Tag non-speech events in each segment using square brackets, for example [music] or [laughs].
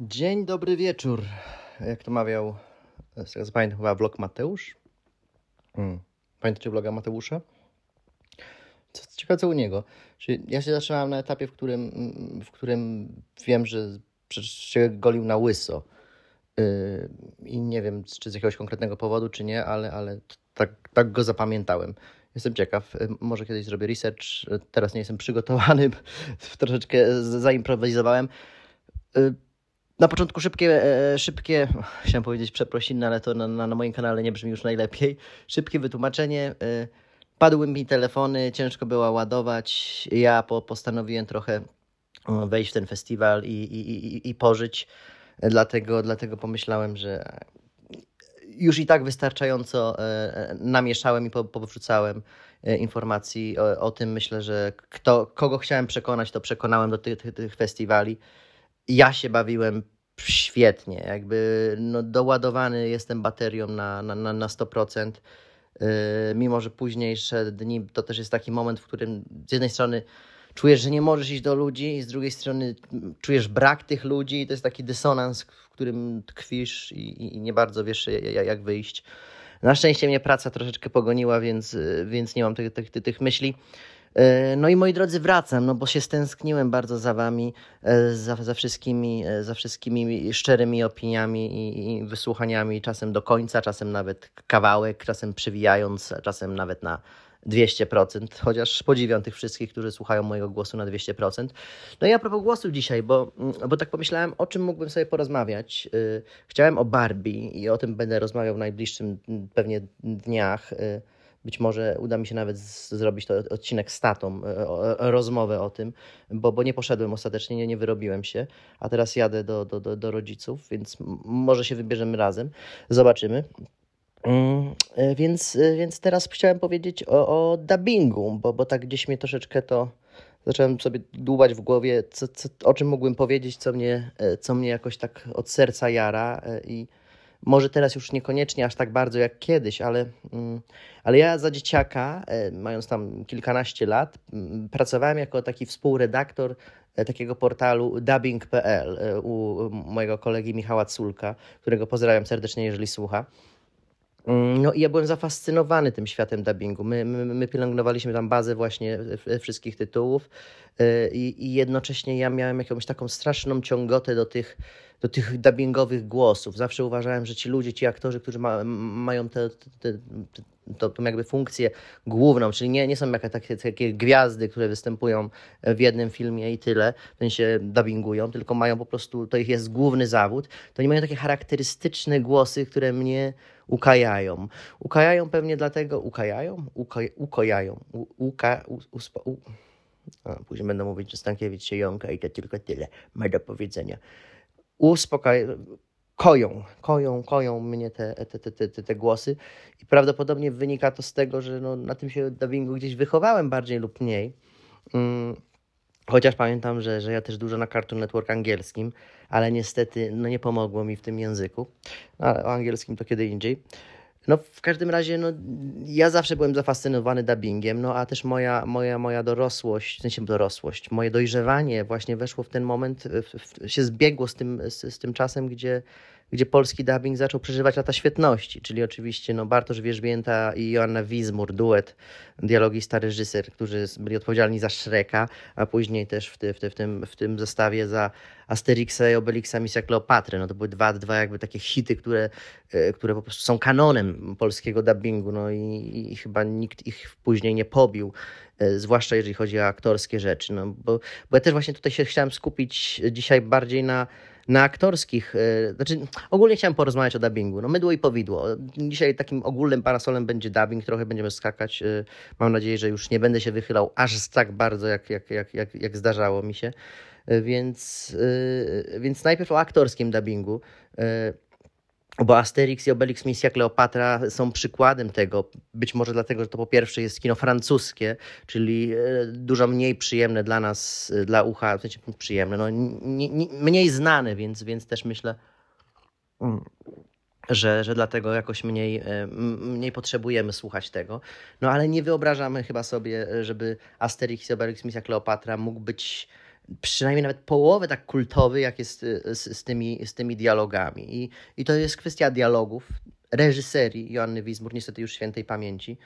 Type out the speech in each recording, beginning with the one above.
Dzień dobry wieczór. Jak to mawiał, z tego co pamiętam, chyba vlog Mateusz. Hmm. Pamiętacie vloga Mateusza? Co, co ciekawe, co u niego. Czyli ja się zatrzymałem na etapie, w którym, w którym wiem, że się golił na łyso. Yy, I nie wiem, czy z jakiegoś konkretnego powodu, czy nie, ale, ale tak, tak go zapamiętałem. Jestem ciekaw, yy, może kiedyś zrobię research. Teraz nie jestem przygotowany, [laughs] troszeczkę zaimprowizowałem. Yy, na początku szybkie, e, szybkie, [laughs] chciałem powiedzieć przeprosiny, ale to na, na, na moim kanale nie brzmi już najlepiej. Szybkie wytłumaczenie. E, padły mi telefony, ciężko było ładować. Ja po, postanowiłem trochę wejść w ten festiwal i, i, i, i pożyć. Dlatego, dlatego pomyślałem, że już i tak wystarczająco e, namieszałem i powrzucałem informacji o, o, tym. Myślę, że kto, kogo chciałem przekonać, to przekonałem do tych, tych, tych festiwali ja się bawiłem świetnie, jakby no, doładowany jestem baterią na, na, na, na 100%. Yy, mimo, że późniejsze dni to też jest taki moment, w którym z jednej strony czujesz, że nie możesz iść do ludzi, i z drugiej strony czujesz brak tych ludzi, i to jest taki dysonans, w którym tkwisz i, i nie bardzo wiesz, jak wyjść. Na szczęście mnie praca troszeczkę pogoniła, więc, więc nie mam tych, tych, tych myśli. E, no i moi drodzy, wracam, no bo się stęskniłem bardzo za wami, e, za, za, wszystkimi, e, za wszystkimi szczerymi opiniami i, i wysłuchaniami, czasem do końca, czasem nawet kawałek, czasem przywijając, czasem nawet na 200%, chociaż podziwiam tych wszystkich, którzy słuchają mojego głosu na 200%. No i a propos głosu dzisiaj, bo, bo tak pomyślałem, o czym mógłbym sobie porozmawiać. Chciałem o Barbie i o tym będę rozmawiał w najbliższym pewnie dniach być może uda mi się nawet zrobić to odcinek z tatą, e, rozmowę o tym, bo, bo nie poszedłem ostatecznie, nie, nie wyrobiłem się, a teraz jadę do, do, do, do rodziców, więc może się wybierzemy razem. Zobaczymy. Mm, e, więc, e, więc teraz chciałem powiedzieć o, o dubbingu, bo, bo tak gdzieś mnie troszeczkę to zacząłem sobie dłubać w głowie, co, co, o czym mógłbym powiedzieć, co mnie, co mnie jakoś tak od serca jara i może teraz już niekoniecznie aż tak bardzo jak kiedyś, ale, mm, ale ja za dzieciaka, e, mając tam kilkanaście lat, pracowałem jako taki współredaktor e, takiego portalu dubbing.pl e, u mojego kolegi Michała Culka, którego pozdrawiam serdecznie, jeżeli słucha. Mm, no i ja byłem zafascynowany tym światem dubbingu. My, my, my pielęgnowaliśmy tam bazę właśnie wszystkich tytułów i, i jednocześnie ja miałem jakąś taką straszną ciągotę do tych do tych dubbingowych głosów. Zawsze uważałem, że ci ludzie, ci aktorzy, którzy ma, mają tą jakby funkcję główną, czyli nie, nie są jakieś takie, takie gwiazdy, które występują w jednym filmie i tyle, w sensie dubbingują, tylko mają po prostu, to ich jest główny zawód, to oni mają takie charakterystyczne głosy, które mnie ukajają. Ukajają pewnie dlatego, ukajają? Ukoj, ukojają. U, uka, u, uspo, u. A, później będą mówić, że Stankiewicz się jąka i to tylko tyle ma do powiedzenia uspokajają, koją, koją, koją mnie te, te, te, te, te głosy i prawdopodobnie wynika to z tego, że no, na tym się dubbingu gdzieś wychowałem bardziej lub mniej. Mm, chociaż pamiętam, że, że ja też dużo na Cartoon Network angielskim, ale niestety no, nie pomogło mi w tym języku. Ale o angielskim to kiedy indziej. No w każdym razie, no, ja zawsze byłem zafascynowany dubbingiem, no a też moja, moja, moja dorosłość, w sensie dorosłość, moje dojrzewanie właśnie weszło w ten moment, w, w, się zbiegło z tym, z, z tym czasem, gdzie gdzie polski dubbing zaczął przeżywać lata świetności, czyli oczywiście no, Bartosz Wierzbięta i Joanna Wizmur, duet, dialogista, reżyser, którzy byli odpowiedzialni za Shreka, a później też w, ty, w, ty, w, tym, w tym zestawie za Asterixa i Obelixa Misja Kleopatry. No to były dwa, dwa jakby takie hity, które, e, które po prostu są kanonem polskiego dubbingu, no i, i chyba nikt ich później nie pobił e, zwłaszcza jeżeli chodzi o aktorskie rzeczy. No, bo, bo ja też właśnie tutaj się chciałem skupić dzisiaj bardziej na, na aktorskich, e, znaczy ogólnie chciałem porozmawiać o dubbingu, no mydło i powidło. Dzisiaj takim ogólnym parasolem będzie dubbing, trochę będziemy skakać. E, mam nadzieję, że już nie będę się wychylał aż tak bardzo, jak, jak, jak, jak, jak zdarzało mi się. E, więc, więc najpierw o aktorskim dubbingu bo Asterix i Obelix Misja Kleopatra są przykładem tego, być może dlatego, że to po pierwsze jest kino francuskie, czyli e, dużo mniej przyjemne dla nas, e, dla ucha, w sensie przyjemne, no, nie, nie, mniej znane, więc, więc też myślę, mm, że, że dlatego jakoś mniej, e, mniej potrzebujemy słuchać tego. No ale nie wyobrażamy chyba sobie, żeby Asterix i Obelix Misja Kleopatra mógł być przynajmniej nawet połowę tak kultowy, jak jest z, z, tymi, z tymi dialogami. I, I to jest kwestia dialogów, reżyserii Joanny Wismur, niestety już świętej pamięci.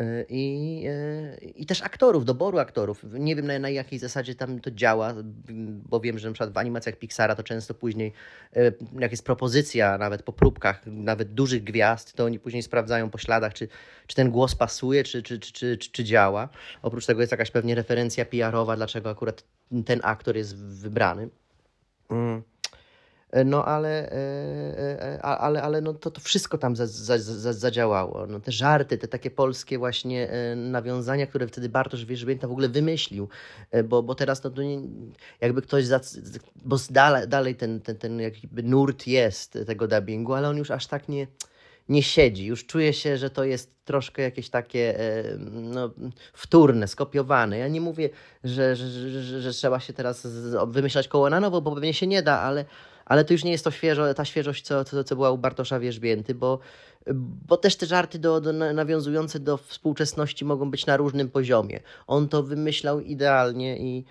E, I, e, I też aktorów, doboru aktorów. Nie wiem na, na jakiej zasadzie tam to działa, bo wiem, że na przykład w animacjach Pixara to często później, e, jak jest propozycja, nawet po próbkach, nawet dużych gwiazd, to oni później sprawdzają po śladach, czy, czy ten głos pasuje, czy, czy, czy, czy, czy działa. Oprócz tego jest jakaś pewnie referencja PR-owa, dlaczego akurat ten aktor jest wybrany. Mm. No ale, e, e, ale, ale no to, to wszystko tam za, za, za, zadziałało. No te żarty, te takie polskie właśnie e, nawiązania, które wtedy Bartosz Wierzbięta w ogóle wymyślił, bo, bo teraz no to nie, jakby ktoś, za, bo dalej, dalej ten, ten, ten jakby nurt jest tego dubbingu, ale on już aż tak nie, nie siedzi. Już czuje się, że to jest troszkę jakieś takie no, wtórne, skopiowane. Ja nie mówię, że, że, że, że trzeba się teraz wymyślać koło na nowo, bo pewnie się nie da, ale ale to już nie jest to świeżo, ta świeżość, co, co, co była u Bartosza Wierzbięty, bo, bo też te żarty do, do, nawiązujące do współczesności mogą być na różnym poziomie. On to wymyślał idealnie i,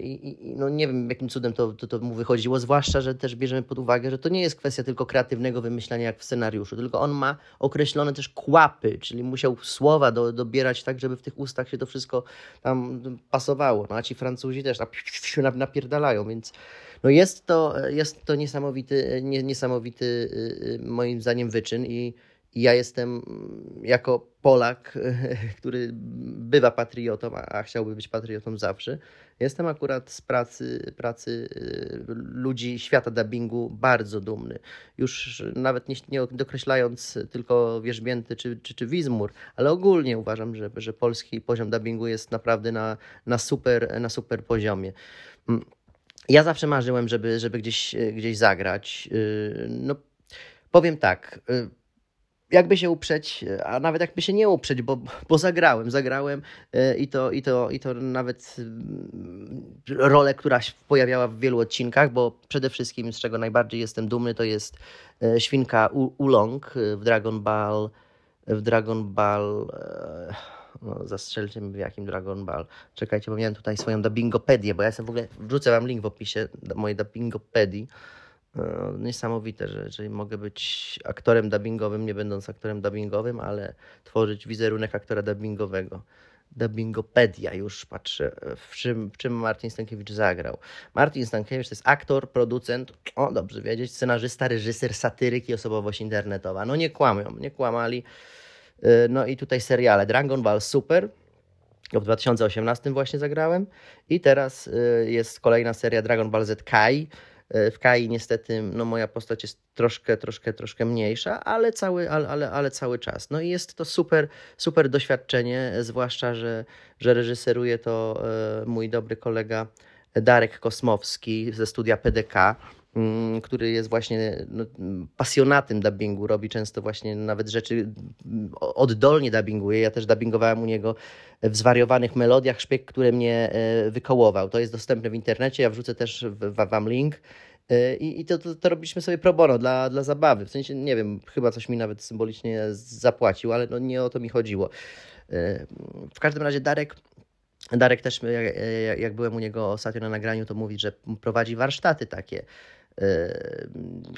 i, i no nie wiem, jakim cudem to, to, to mu wychodziło, zwłaszcza, że też bierzemy pod uwagę, że to nie jest kwestia tylko kreatywnego wymyślania jak w scenariuszu, tylko on ma określone też kłapy, czyli musiał słowa do, dobierać tak, żeby w tych ustach się to wszystko tam pasowało. No a ci Francuzi też napierdalają, więc no jest to, jest to niesamowity, niesamowity y, y, moim zdaniem wyczyn i, ja jestem jako Polak, [laughs] który bywa patriotą, a chciałby być patriotą zawsze, jestem akurat z pracy, pracy y, ludzi świata dubbingu bardzo dumny. Już nawet nie, nie dokreślając tylko Wierzbięty czy, czy, czy Wizmur, ale ogólnie uważam, że, że polski poziom dubbingu jest naprawdę na, na, super, na super poziomie. Mm. Ja zawsze marzyłem, żeby, żeby gdzieś, e, gdzieś zagrać. E, no, powiem tak. E, jakby się uprzeć, a nawet jakby się nie uprzeć, bo, bo zagrałem, zagrałem i to, i, to, i to nawet rolę, która się pojawiała w wielu odcinkach, bo przede wszystkim z czego najbardziej jestem dumny, to jest świnka Ulong w Dragon Ball, w Dragon Ball zastrzelcie mi w jakim Dragon Ball. Czekajcie, bo miałem tutaj swoją dubbingopedię, bo ja jestem w ogóle, wrzucę wam link w opisie mojej dubbingopedii. No, niesamowite, że, że mogę być aktorem dubbingowym, nie będąc aktorem dubbingowym, ale tworzyć wizerunek aktora dubbingowego. Dubbingopedia, już patrzę, w czym, w czym Martin Stankiewicz zagrał. Martin Stankiewicz to jest aktor, producent, o dobrze wiedzieć, scenarzysta, reżyser, satyryk i osobowość internetowa. No nie kłamią, nie kłamali. Y, no i tutaj seriale Dragon Ball Super. W 2018 właśnie zagrałem. I teraz y, jest kolejna seria Dragon Ball Z Kai. Y, w Kai niestety no moja postać jest troszkę, troszkę, troszkę mniejsza, ale cały, ale, ale, ale cały czas. No i jest to super, super doświadczenie, zwłaszcza, że, że reżyseruje to mój dobry kolega Darek Kosmowski ze studia PDK. Mm, który jest właśnie no, pasjonatem dubbingu, robi często właśnie nawet rzeczy mm, oddolnie dubbinguje. Ja też dubbingowałem u niego w zwariowanych melodiach szpieg, które mnie e, wykołował. To jest dostępne w internecie, ja wrzucę też wam link. E, I, i to, to, to, robiliśmy sobie pro bono dla, dla zabawy. W sensie, nie wiem, chyba coś mi nawet symbolicznie zapłacił, ale no nie o to mi chodziło. E, w każdym razie Darek Darek też, jak, byłem u niego ostatnio na nagraniu, to mówi, że prowadzi warsztaty takie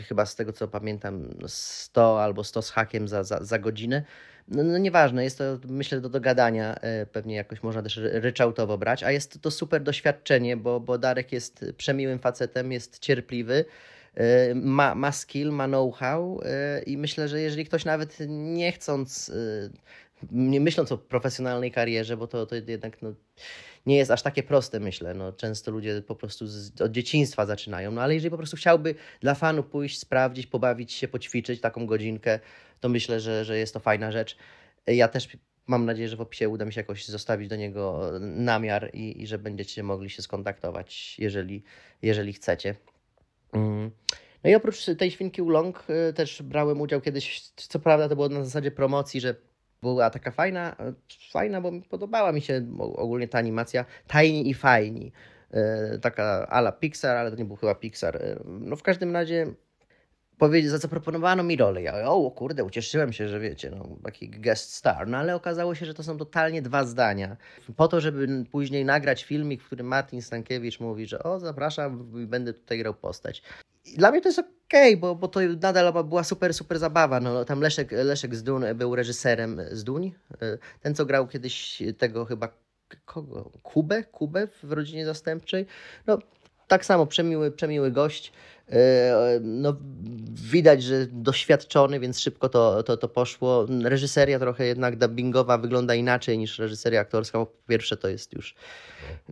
chyba z tego co pamiętam 100 albo 100 z hakiem za, za, za godzinę. No, no nieważne, jest to myślę do dogadania, yy, pewnie jakoś można też ryczałtowo brać, a jest to super doświadczenie, bo, bo Darek jest przemiłym facetem, jest cierpliwy, yy, ma, ma skill, ma know-how i myślę, że jeżeli ktoś nawet nie chcąc, nie myśląc o profesjonalnej karierze, bo to, to jednak no, nie jest aż takie proste, myślę. No, często ludzie po prostu z, od dzieciństwa zaczynają, no ale jeżeli po prostu chciałby dla fanu pójść, sprawdzić, pobawić się, poćwiczyć taką godzinkę, to myślę, że, że jest to fajna rzecz. Ja też mam nadzieję, że w opisie uda mi się jakoś zostawić do niego namiar i, i że będziecie mogli się skontaktować, jeżeli, jeżeli chcecie. Mm. No i oprócz tej świnki Ulong y, też brałem udział kiedyś, co prawda to było na zasadzie promocji, że była taka fajna, fajna, bo podobała mi się ogólnie ta animacja, tajni i fajni. E, taka ala Pixar, ale to nie był chyba Pixar. E, no w każdym razie powiedzieć, zaproponowano mi rolę. Ja, o kurde, ucieszyłem się, że wiecie, no, taki guest star, no ale okazało się, że to są totalnie dwa zdania. Po to, żeby później nagrać filmik, w którym Martin Stankiewicz mówi, że o, zapraszam będę tutaj grał postać. I dla mnie to jest okej, okay, bo, bo to nadal była super, super zabawa. No, tam Leszek, Leszek Zdun był reżyserem Zduń, ten co grał kiedyś tego chyba kogo? Kubę? Kubę w rodzinie zastępczej? No, tak samo przemiły, przemiły gość. E, no, widać, że doświadczony, więc szybko to, to, to poszło. Reżyseria trochę jednak dubbingowa wygląda inaczej niż reżyseria aktorska. Po pierwsze, to jest już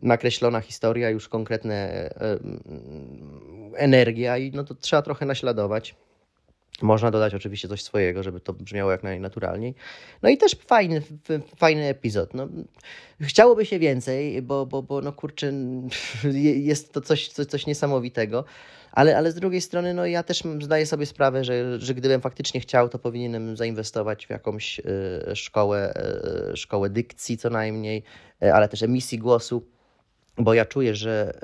nakreślona historia, już konkretne e, energia i no to trzeba trochę naśladować. Można dodać oczywiście coś swojego, żeby to brzmiało jak najnaturalniej. No i też fajny, fajny epizod. No, chciałoby się więcej, bo, bo, bo no kurczę, [laughs] jest to coś, coś, coś niesamowitego. Ale, ale z drugiej strony, no ja też zdaję sobie sprawę, że, że gdybym faktycznie chciał, to powinienem zainwestować w jakąś y, szkołę, y, szkołę dykcji co najmniej, y, ale też emisji głosu, bo ja czuję, że,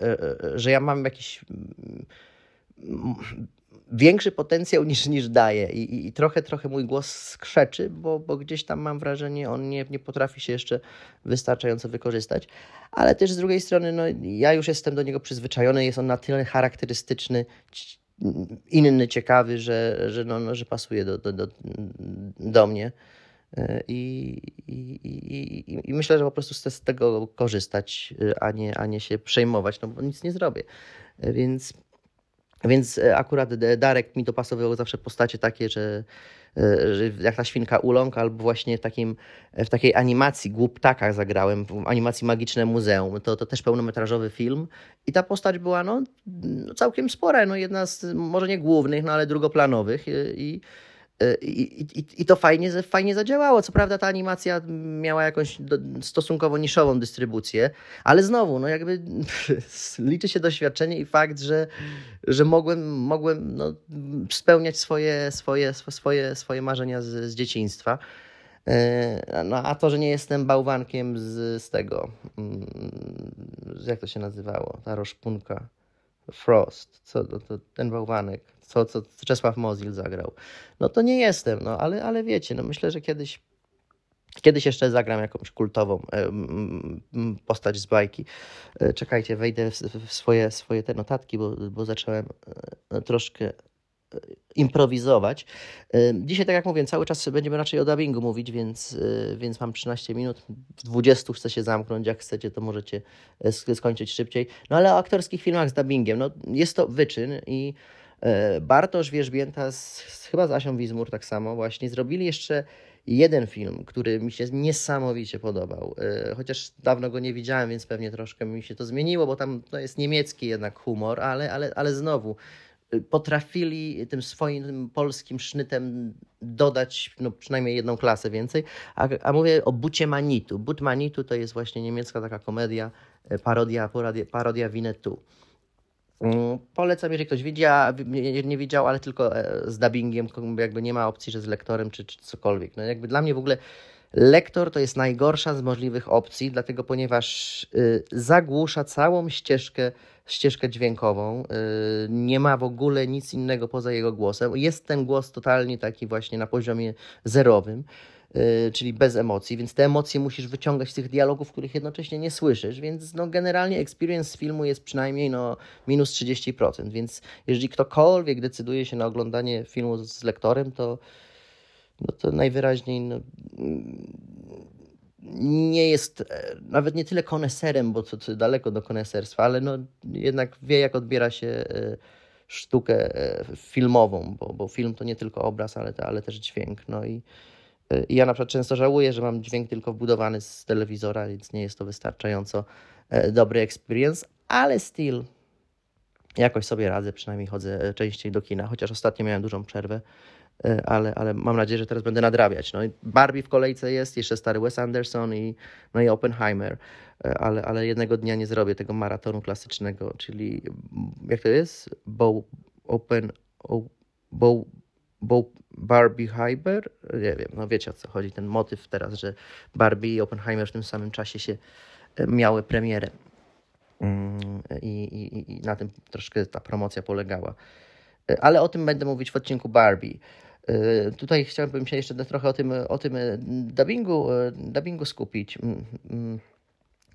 że ja mam jakiś większy potencjał niż, niż daje I, i, i, trochę, trochę mój głos skrzeczy, bo, bo gdzieś tam mam wrażenie, on nie, nie potrafi się jeszcze wystarczająco wykorzystać. Ale też z drugiej strony, no, ja już jestem do niego przyzwyczajony, jest on na tyle charakterystyczny, inny, ciekawy, że, że, no, no, że pasuje do, do, do, do mnie. I, i, i, I, myślę, że po prostu chcę z tego korzystać, a nie, a nie się przejmować, no bo nic nie zrobię. Więc więc e, akurat Darek mi dopasowywał zawsze postacie takie, że, e, że jak ta świnka Ulong, albo właśnie w, takim, w takiej animacji Głuptakach zagrałem, w animacji Magiczne Muzeum. To, to też pełnometrażowy film i ta postać była no, no całkiem spora, no jedna z może nie głównych, no ale drugoplanowych i, i, i, I, to fajnie, fajnie zadziałało. Co prawda ta animacja miała jakąś stosunkowo niszową dystrybucję, ale znowu, no jakby [laughs] liczy się doświadczenie i fakt, że, że mogłem, mogłem no, spełniać swoje, swoje, swoje, swoje marzenia z, z dzieciństwa. E, no a to, że nie jestem bałwankiem z, z tego, mm, jak to się nazywało, ta roszpunka, Frost, co to, to ten bałwanek, co, co Czesław Mozil zagrał. No to nie jestem, no ale, ale wiecie, no myślę, że kiedyś Kiedyś jeszcze zagram jakąś kultową postać z bajki. E, czekajcie, wejdę w swoje, swoje te notatki, bo, bo zacząłem e, troszkę improwizować. Dzisiaj, tak jak mówię, cały czas będziemy raczej o dubbingu mówić, więc, więc mam 13 minut. W 20 chcę się zamknąć. Jak chcecie, to możecie e, skończyć szybciej. No ale o aktorskich filmach z dubbingiem, no jest to wyczyn i e, Bartosz Wierzbięta, z, chyba z Asią Wizmur tak samo właśnie, zrobili jeszcze jeden film, który mi się niesamowicie podobał. E, chociaż dawno go nie widziałem, więc pewnie troszkę mi się to zmieniło, bo tam to jest niemiecki jednak humor, ale, ale, ale znowu potrafili tym swoim tym polskim sznytem dodać no, przynajmniej jedną klasę więcej. A, a mówię o Bucie Manitu. But Manitu to jest właśnie niemiecka taka komedia, e, parodia, parodia, parodia Winetu. Mm, polecam, jeżeli ktoś widział, nie, nie widział, ale tylko e, z dubbingiem, jakby nie ma opcji, że z lektorem czy, czy cokolwiek. No jakby dla mnie w ogóle lektor to jest najgorsza z możliwych opcji, dlatego ponieważ y, zagłusza całą ścieżkę ścieżkę dźwiękową. Y, nie ma w ogóle nic innego poza jego głosem. Jest ten głos totalnie taki właśnie na poziomie zerowym, czyli bez emocji, więc te emocje musisz wyciągać z tych dialogów, których jednocześnie nie słyszysz, więc no generalnie experience z filmu jest przynajmniej no minus 30%, więc jeżeli ktokolwiek decyduje się na oglądanie filmu z lektorem, to no to najwyraźniej no, nie jest e, nawet nie tyle koneserem, bo to, to daleko do koneserstwa, ale no, jednak wie, jak odbiera się e, sztukę e, filmową, bo, bo film to nie tylko obraz, ale, ale też dźwięk. No i ja na przykład często żałuję, że mam dźwięk tylko wbudowany z telewizora, więc nie jest to wystarczająco dobry experience, ale still jakoś sobie radzę, przynajmniej chodzę częściej do kina, chociaż ostatnio miałem dużą przerwę E, ale, ale mam nadzieję, że teraz będę nadrabiać. No i Barbie w kolejce jest, jeszcze stary Wes Anderson i, no i Oppenheimer, e, ale, ale jednego dnia nie zrobię tego maratonu klasycznego, czyli jak to jest? Bo, open, o, Barbie Hyper? Nie wiem, no wiecie o co chodzi, ten motyw teraz, że Barbie i Oppenheimer w tym samym czasie się e, miały premierę. Mm, I, i, i na tym troszkę ta promocja polegała. ale o tym będę mówić w odcinku Barbie. Y, tutaj chciałbym się jeszcze trochę o tym, o tym dubbingu, dubbingu skupić. Mm, mm.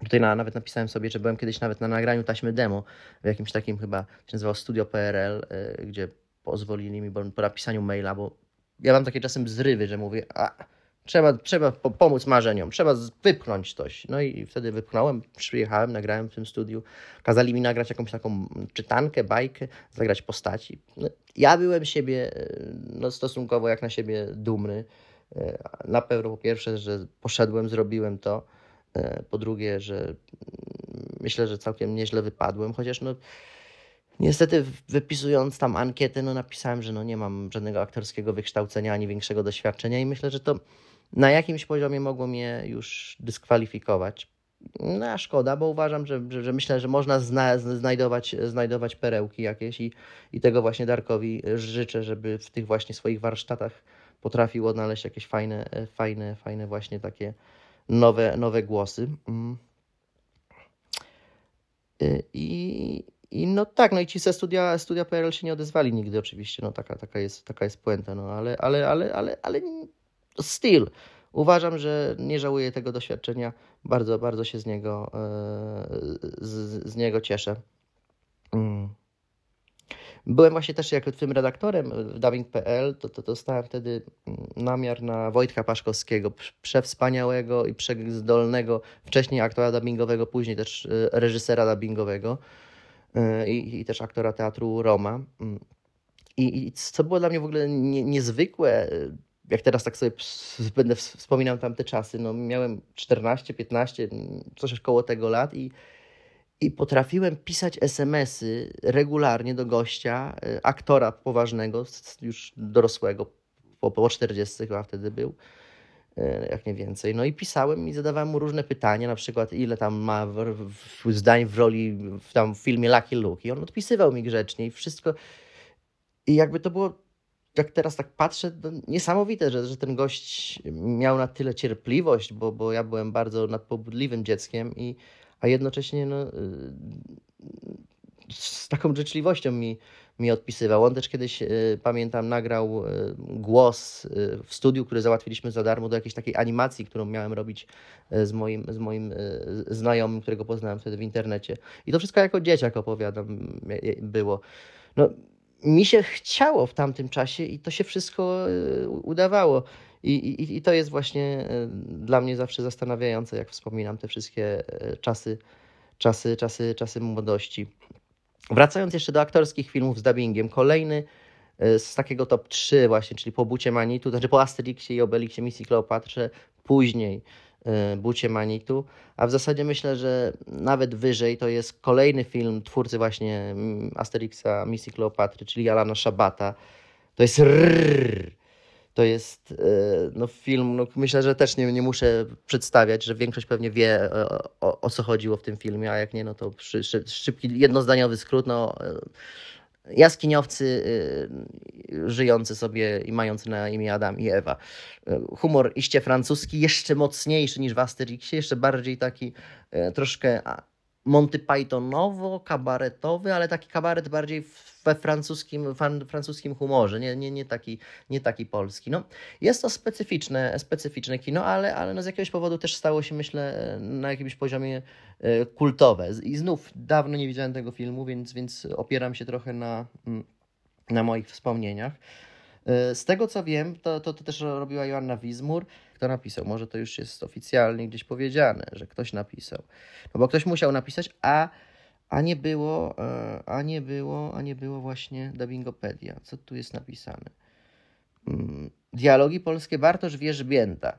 Tutaj na, nawet napisałem sobie, że byłem kiedyś nawet na nagraniu taśmy demo w jakimś takim chyba, się nazywało Studio PRL, gdzie pozwolili mi po napisaniu maila, bo ja mam takie czasem zrywy, że mówię, a trzeba, trzeba pomóc marzeniom, trzeba wypchnąć coś. No i wtedy wypchnąłem, przyjechałem, nagrałem w tym studiu. Kazali mi nagrać jakąś taką czytankę, bajkę, zagrać postaci. No, ja byłem siebie no, stosunkowo jak na siebie dumny. E, na pewno po pierwsze, że poszedłem, zrobiłem to. E, po drugie, że mm, myślę, że całkiem nieźle wypadłem, chociaż no Niestety wypisując tam ankietę, no napisałem, że no nie mam żadnego aktorskiego wykształcenia ani większego doświadczenia i myślę, że to na jakimś poziomie mogło mnie już dyskwalifikować. No a szkoda, bo uważam, że, że, że myślę, że można zna, znajdować, znajdować perełki jakieś i, i tego właśnie Darkowi życzę, żeby w tych właśnie swoich warsztatach potrafił odnaleźć jakieś fajne, fajne, fajne właśnie takie nowe, nowe głosy. Mm. Y, I, i no tak, no i ci ze studia, studia PRL się nie odezwali nigdy oczywiście, no taka, taka, jest, taka jest puenta, no ale, ale, ale, ale, ale still uważam, że nie żałuję tego doświadczenia, bardzo, bardzo się z niego, e, z, z niego cieszę. Mm. Byłem właśnie też jak tym redaktorem w dubbing.pl, to, to dostałem wtedy namiar na Wojtka Paszkowskiego, przewspaniałego i przezdolnego wcześniej aktora dubbingowego, później też e, reżysera dubbingowego. E, i, i też aktora teatru Roma. Mm. I, I, co było dla mnie w ogóle nie, niezwykłe, e, jak teraz tak sobie będę wspominał tamte czasy, no miałem 14, 15, coś koło tego lat i, i potrafiłem pisać SMS-y regularnie do gościa, e, aktora poważnego, już dorosłego, po, po 40 chyba wtedy był, jak nie więcej. No i pisałem i zadawałem mu różne pytania, na przykład ile tam ma w, w, zdań w roli w tam filmie Lucky Luke i on odpisywał mi grzecznie i wszystko. I jakby to było, jak teraz tak patrzę, niesamowite, że, że ten gość miał na tyle cierpliwość, bo, bo ja byłem bardzo nadpobudliwym dzieckiem i a jednocześnie no, y, z taką życzliwością mi mi odpisywał. On też kiedyś, y, pamiętam, nagrał y, głos y, w studiu, który załatwiliśmy za darmo do jakiejś takiej animacji, którą miałem robić z moim, z moim znajomym, którego poznałem wtedy w internecie. I to wszystko jako dzieciak opowiadam było. No, mi się chciało w tamtym czasie i to się wszystko udawało. I, i, I to jest właśnie dla mnie zawsze zastanawiające, jak wspominam te wszystkie czasy, czasy, czasy, czasy młodości. Wracając jeszcze do aktorskich filmów z dubbingiem, kolejny e, z takiego top 3 właśnie, czyli po Bucie Manitu, znaczy po Asterixie i Obelixie Misji Kleopatrze, później e, Bucie Manitu, a w zasadzie myślę, że nawet wyżej to jest kolejny film twórcy właśnie mm, Asterixa Misji Kleopatry, czyli Alana Szabata. To jest rrr, to jest e, no, film, no, myślę, że też nie, nie muszę przedstawiać, że większość pewnie wie o, o, o co chodziło w tym filmie, a jak nie, no to szy, szybki, jednozdaniowy skrót. No, e, jaskiniowcy e, żyjący sobie i mający na imię Adam i Ewa. Humor iście francuski, jeszcze mocniejszy niż w Asterixie, jeszcze bardziej taki troszkę Monty Pythonowo, kabaretowy, ale taki kabaret bardziej we francuskim, francuskim humorze, nie, nie, nie, taki, nie taki polski. No, jest to specyficzne, specyficzne kino, ale, ale no z jakiegoś powodu też stało się, myślę, na jakimś poziomie e, kultowe. I znów dawno nie widziałem tego filmu, więc, więc opieram się trochę na, mm, na moich wspomnieniach. E, z tego co wiem, to, to, to też robiła Joanna Wizmur. Kto napisał? Może to już jest oficjalnie gdzieś powiedziane, że ktoś napisał. No bo ktoś musiał napisać, a, a nie było, e, a nie było, a nie było właśnie dubbingopedia. Co tu jest napisane? Mm, dialogi polskie Bartosz Wierzbięta.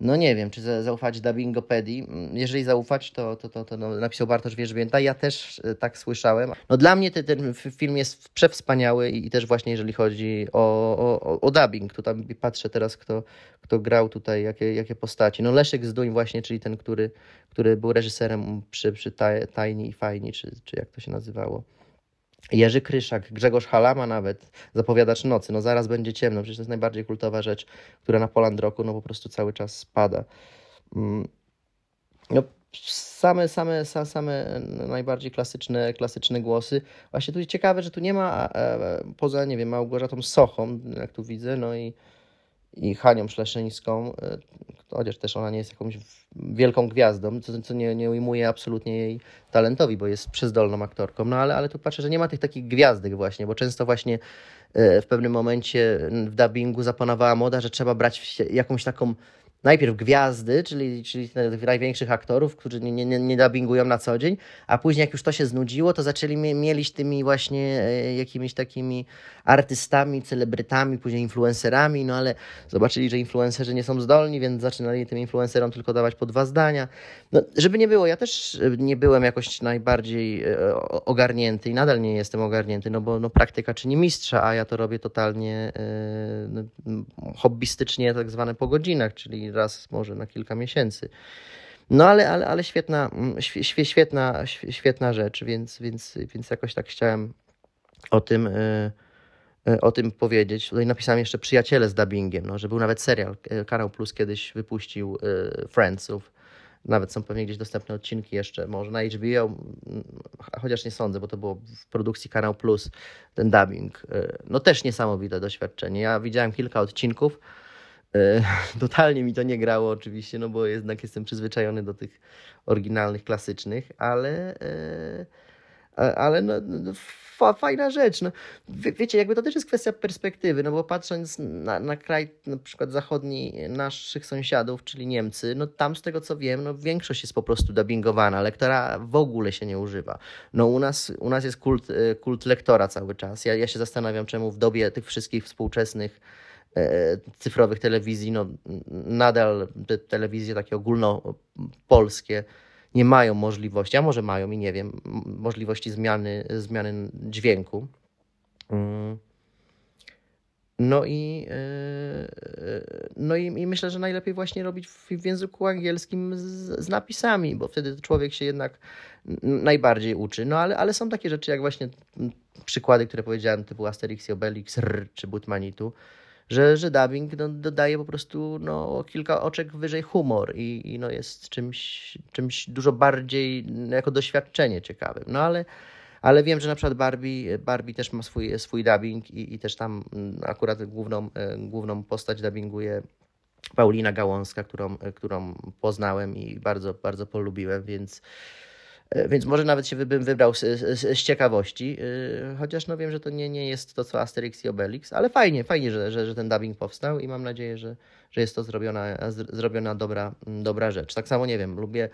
No nie wiem, czy zaufać dubbingopedii. Jeżeli zaufać, to, to, to, to no, napisał Bartosz Wierzbięta. Ja też e, tak słyszałem. No dla mnie ten, ten film jest przewspaniały i, też właśnie jeżeli chodzi o, o, o dubbing, to tam patrzę teraz, kto, kto grał tutaj, jakie, jakie postaci. No Leszek Zduń właśnie, czyli ten, który, który był reżyserem przy, przy Tajni i Fajni, czy, czy jak to się nazywało. Jerzy Kryszak, Grzegorz Halama nawet, zapowiadacz nocy, no zaraz będzie ciemno, przecież to jest najbardziej kultowa rzecz, która na Poland Roku no po prostu cały czas spada. Mm. No, same, same, same najbardziej klasyczne, klasyczne głosy. Właśnie tu ciekawe, że tu nie ma e, poza, nie wiem, Małgorzatą Sochą, jak tu widzę, no i, i Hanią Szleszyńską, e, chociaż też ona nie jest jakąś wielką gwiazdą, co, co nie, nie ujmuje absolutnie jej talentowi, bo jest przezdolną aktorką, no ale, ale tu patrzę, że nie ma tych takich gwiazdek właśnie, bo często właśnie w pewnym momencie w dubbingu zapanowała moda, że trzeba brać jakąś taką najpierw gwiazdy, czyli, czyli największych aktorów, którzy nie, nie, nie dubbingują na co dzień, a później jak już to się znudziło, to zaczęli mielić tymi właśnie e, jakimiś takimi artystami, celebrytami, później influencerami, no ale zobaczyli, że influencerzy nie są zdolni, więc zaczynali tym influencerom tylko dawać po dwa zdania. No, żeby nie było, ja też nie byłem jakoś najbardziej e, ogarnięty i nadal nie jestem ogarnięty, no bo no, praktyka czyni mistrza, a ja to robię totalnie e, no, hobbystycznie, tak zwane po godzinach, czyli raz może na kilka miesięcy. No ale, ale, ale świetna, świetna, świetna rzecz, więc, więc, więc jakoś tak chciałem o tym, e, e, o tym powiedzieć. Tutaj napisałem jeszcze Przyjaciele z dubbingiem, no, że był nawet serial. E, Kanał Plus kiedyś wypuścił Friendsów. Nawet są pewnie gdzieś dostępne odcinki jeszcze, może na HBO, chociaż nie sądzę, bo to było w produkcji Kanał Plus, ten dubbing. No też niesamowite doświadczenie. Ja widziałem kilka odcinków, [laughs] totalnie mi to nie grało oczywiście, no bo jednak jestem przyzwyczajony do tych oryginalnych, klasycznych, ale, e, ale no, no fajna rzecz. No, wie, wiecie, jakby to też jest kwestia perspektywy, no bo patrząc na, na kraj na przykład zachodni naszych sąsiadów, czyli Niemcy, no tam z tego co wiem, no większość jest po prostu dubbingowana, lektora w ogóle się nie używa. No u nas, u nas jest kult, e, kult lektora cały czas. Ja, ja się zastanawiam, czemu w dobie tych wszystkich współczesnych E, cyfrowych telewizji, no, nadal te telewizje takie ogólnopolskie nie mają możliwości, a może mają i nie wiem, możliwości zmiany, zmiany dźwięku. Mm. No i, e, no i, i, myślę, że najlepiej właśnie robić w, w języku angielskim z, z, napisami, bo wtedy człowiek się jednak najbardziej uczy. No ale, ale są takie rzeczy jak właśnie przykłady, które powiedziałem, typu Asterix i Obelix, R, czy Butmanitu, że, że dubbing no, dodaje po prostu no, kilka oczek wyżej humor i, i no, jest czymś, czymś dużo bardziej jako doświadczenie ciekawym. No ale, ale wiem, że na przykład Barbie, Barbie też ma swój, swój dubbing i, i też tam mm, akurat główną, e, główną postać dubbinguje Paulina Gałązka, którą, którą poznałem i bardzo, bardzo polubiłem, więc więc może nawet się bym wybrał z, z, z, ciekawości, e, chociaż no wiem, że to nie, nie jest to co Asterix i Obelix, ale fajnie, fajnie, że, że, że ten dubbing powstał i mam nadzieję, że, że jest to zrobiona, zrobiona dobra, dobra rzecz. Tak samo, nie wiem, lubię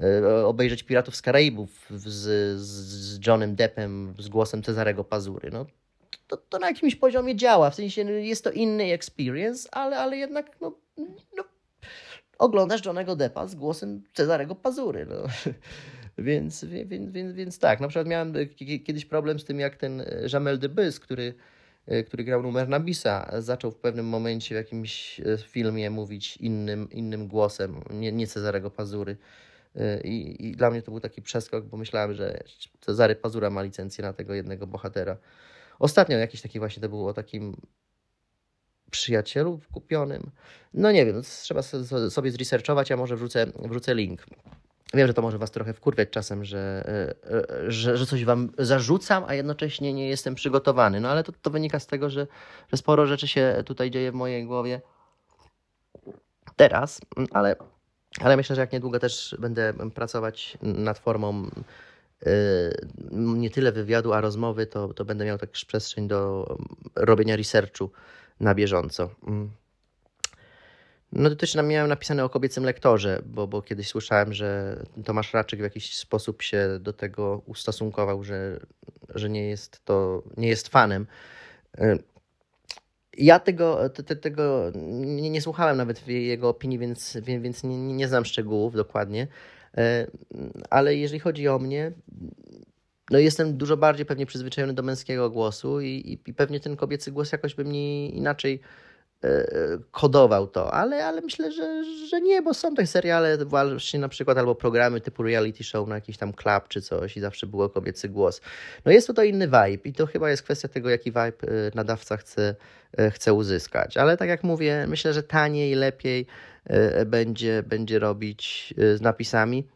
e, obejrzeć Piratów z Karaibów z, z Johnem Deppem, z głosem Cezarego Pazury. No, to, to na jakimś poziomie działa, w sensie no, jest to inny experience, ale, ale jednak no, no, oglądasz Johnego Deppa z głosem Cezarego Pazury. No. [laughs] Więc, więc, więc, więc tak, na przykład miałem kiedyś problem z tym, jak ten Jamel Debbys, który, e, który grał numer Nabisa, zaczął w pewnym momencie w jakimś e, filmie mówić innym, innym głosem, nie, nie Cezarego Pazury. E, I, I dla mnie to był taki przeskok, bo myślałem, że Cezary Pazura ma licencję na tego jednego bohatera. Ostatnio jakiś taki właśnie to było o takim przyjacielu kupionym. No nie wiem, no trzeba sobie zresearchować, a może wrzucę, wrzucę link. Wiem, że to może Was trochę wkurwiać czasem, że, e, e, że, że coś Wam zarzucam, a jednocześnie nie jestem przygotowany. No ale to, to wynika z tego, że, że sporo rzeczy się tutaj dzieje w mojej głowie teraz, ale, ale myślę, że jak niedługo też będę pracować nad formą e, nie tyle wywiadu, a rozmowy, to, to będę miał też przestrzeń do robienia researchu na bieżąco. No to też miałem napisane o kobiecym lektorze, bo, bo kiedyś słyszałem, że Tomasz Raczyk w jakiś sposób się do tego ustosunkował, że, że nie jest to, nie jest fanem. E, ja tego, te, tego nie, nie, słuchałem nawet jego opinii, więc, więc nie, nie znam szczegółów dokładnie. E, ale jeżeli chodzi o mnie, no jestem dużo bardziej pewnie przyzwyczajony do męskiego głosu i, i, i pewnie ten kobiecy głos jakoś by mnie inaczej kodował to, ale, ale myślę, że, że nie, bo są te seriale właśnie na przykład albo programy typu reality show na jakiś tam club czy coś i zawsze było kobiecy głos. No jest to to inny vibe i to chyba jest kwestia tego, jaki vibe e, nadawca chce, e, chce uzyskać. Ale tak jak mówię, myślę, że taniej, lepiej e, będzie, będzie robić e, z napisami.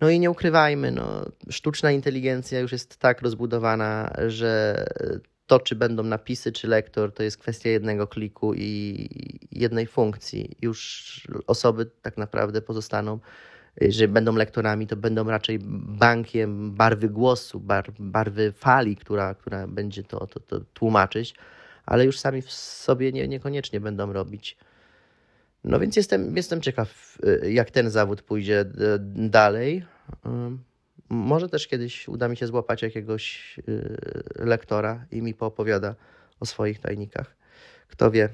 No i nie ukrywajmy, no, sztuczna inteligencja już jest tak rozbudowana, że to, czy będą napisy, czy lektor, to jest kwestia jednego kliku i jednej funkcji. Już osoby tak naprawdę pozostaną, że będą lektorami, to będą raczej bankiem barwy głosu, bar, barwy fali, która, która będzie to, to, to tłumaczyć, ale już sami w sobie nie, niekoniecznie będą robić. No więc jestem, jestem ciekaw, jak ten zawód pójdzie dalej. Może też kiedyś uda mi się złapać jakiegoś y, lektora i mi poopowiada o swoich tajnikach. Kto wie.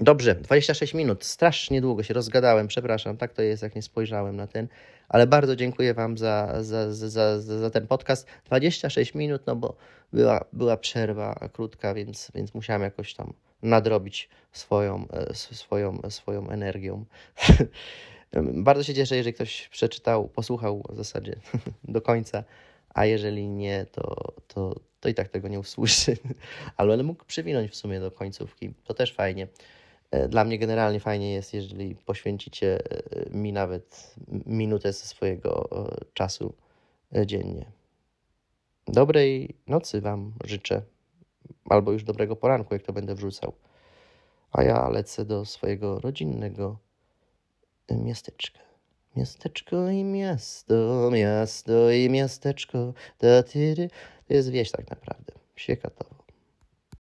Dobrze, 26 minut. Strasznie długo się rozgadałem, przepraszam. Tak to jest, jak nie spojrzałem na ten. Ale bardzo dziękuję Wam za, za, za, za, ten podcast. 26 minut, no bo była, była przerwa krótka, więc, więc musiałem jakoś tam nadrobić swoją, e, swoją, swoją energią. [laughs] Bardzo się cieszę, jeżeli ktoś przeczytał, posłuchał w zasadzie [laughs] do końca, a jeżeli nie, to, to, to i tak tego nie usłyszy. [laughs] Ale mógł przywinąć w sumie do końcówki. To też fajnie. E, dla mnie generalnie fajnie jest, jeżeli poświęcicie e, mi nawet minutę ze swojego e, czasu dziennie. Dobrej nocy Wam życzę, albo już dobrego poranku, jak to będę wrzucał. A ja lecę do swojego rodzinnego miasteczka. Miasteczko i miasto, miasto i miasteczko. To jest wieś tak naprawdę. Świekatowo.